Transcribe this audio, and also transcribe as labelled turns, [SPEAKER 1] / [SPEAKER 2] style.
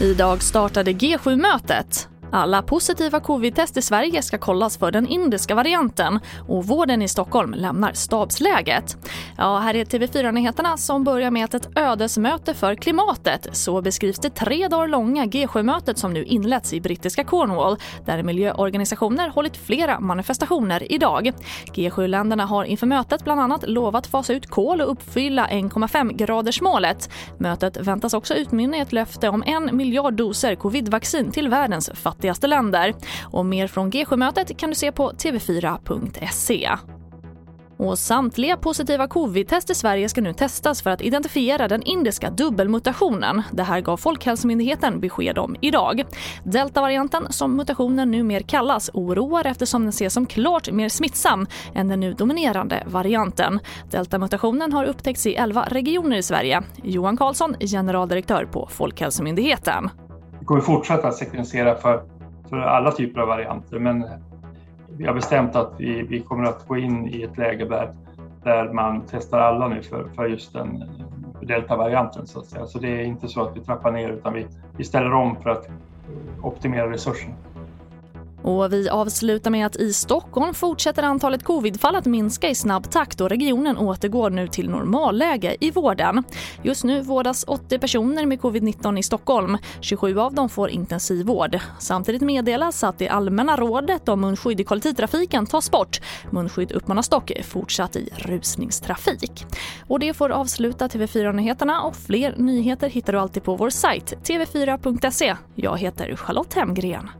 [SPEAKER 1] Idag startade G7-mötet. Alla positiva covid-test i Sverige ska kollas för den indiska varianten och vården i Stockholm lämnar stabsläget. Ja, här är TV4-nyheterna som börjar med att ett ödesmöte för klimatet. Så beskrivs det tre dagar långa G7-mötet som nu inletts i brittiska Cornwall där miljöorganisationer hållit flera manifestationer idag. G7-länderna har inför mötet bland annat lovat fasa ut kol och uppfylla 1,5-gradersmålet. Mötet väntas också utmynna i ett löfte om en miljard doser covidvaccin till världens fattiga fattigaste länder. Och mer från G7-mötet kan du se på tv4.se. Och samtliga positiva covid-test i Sverige ska nu testas för att identifiera den indiska dubbelmutationen. Det här gav Folkhälsomyndigheten besked om idag. Deltavarianten, som mutationen numera kallas, oroar eftersom den ses som klart mer smittsam än den nu dominerande varianten. Deltamutationen har upptäckts i 11 regioner i Sverige. Johan Karlsson, generaldirektör på Folkhälsomyndigheten.
[SPEAKER 2] Vi kommer fortsätta att sekvensera för för alla typer av varianter. Men vi har bestämt att vi, vi kommer att gå in i ett läge där, där man testar alla nu för, för just den eh, deltavarianten så att säga. Så det är inte så att vi trappar ner utan vi, vi ställer om för att optimera resurserna.
[SPEAKER 1] Och vi avslutar med att i Stockholm fortsätter antalet covidfall att minska i snabb takt och regionen återgår nu till normalläge i vården. Just nu vårdas 80 personer med covid-19 i Stockholm. 27 av dem får intensivvård. Samtidigt meddelas att det allmänna rådet om munskydd i kollektivtrafiken tas bort. Munskydd uppmanas dock fortsatt i rusningstrafik. Och det får avsluta TV4-nyheterna och fler nyheter hittar du alltid på vår sajt tv4.se. Jag heter Charlotte Hemgren.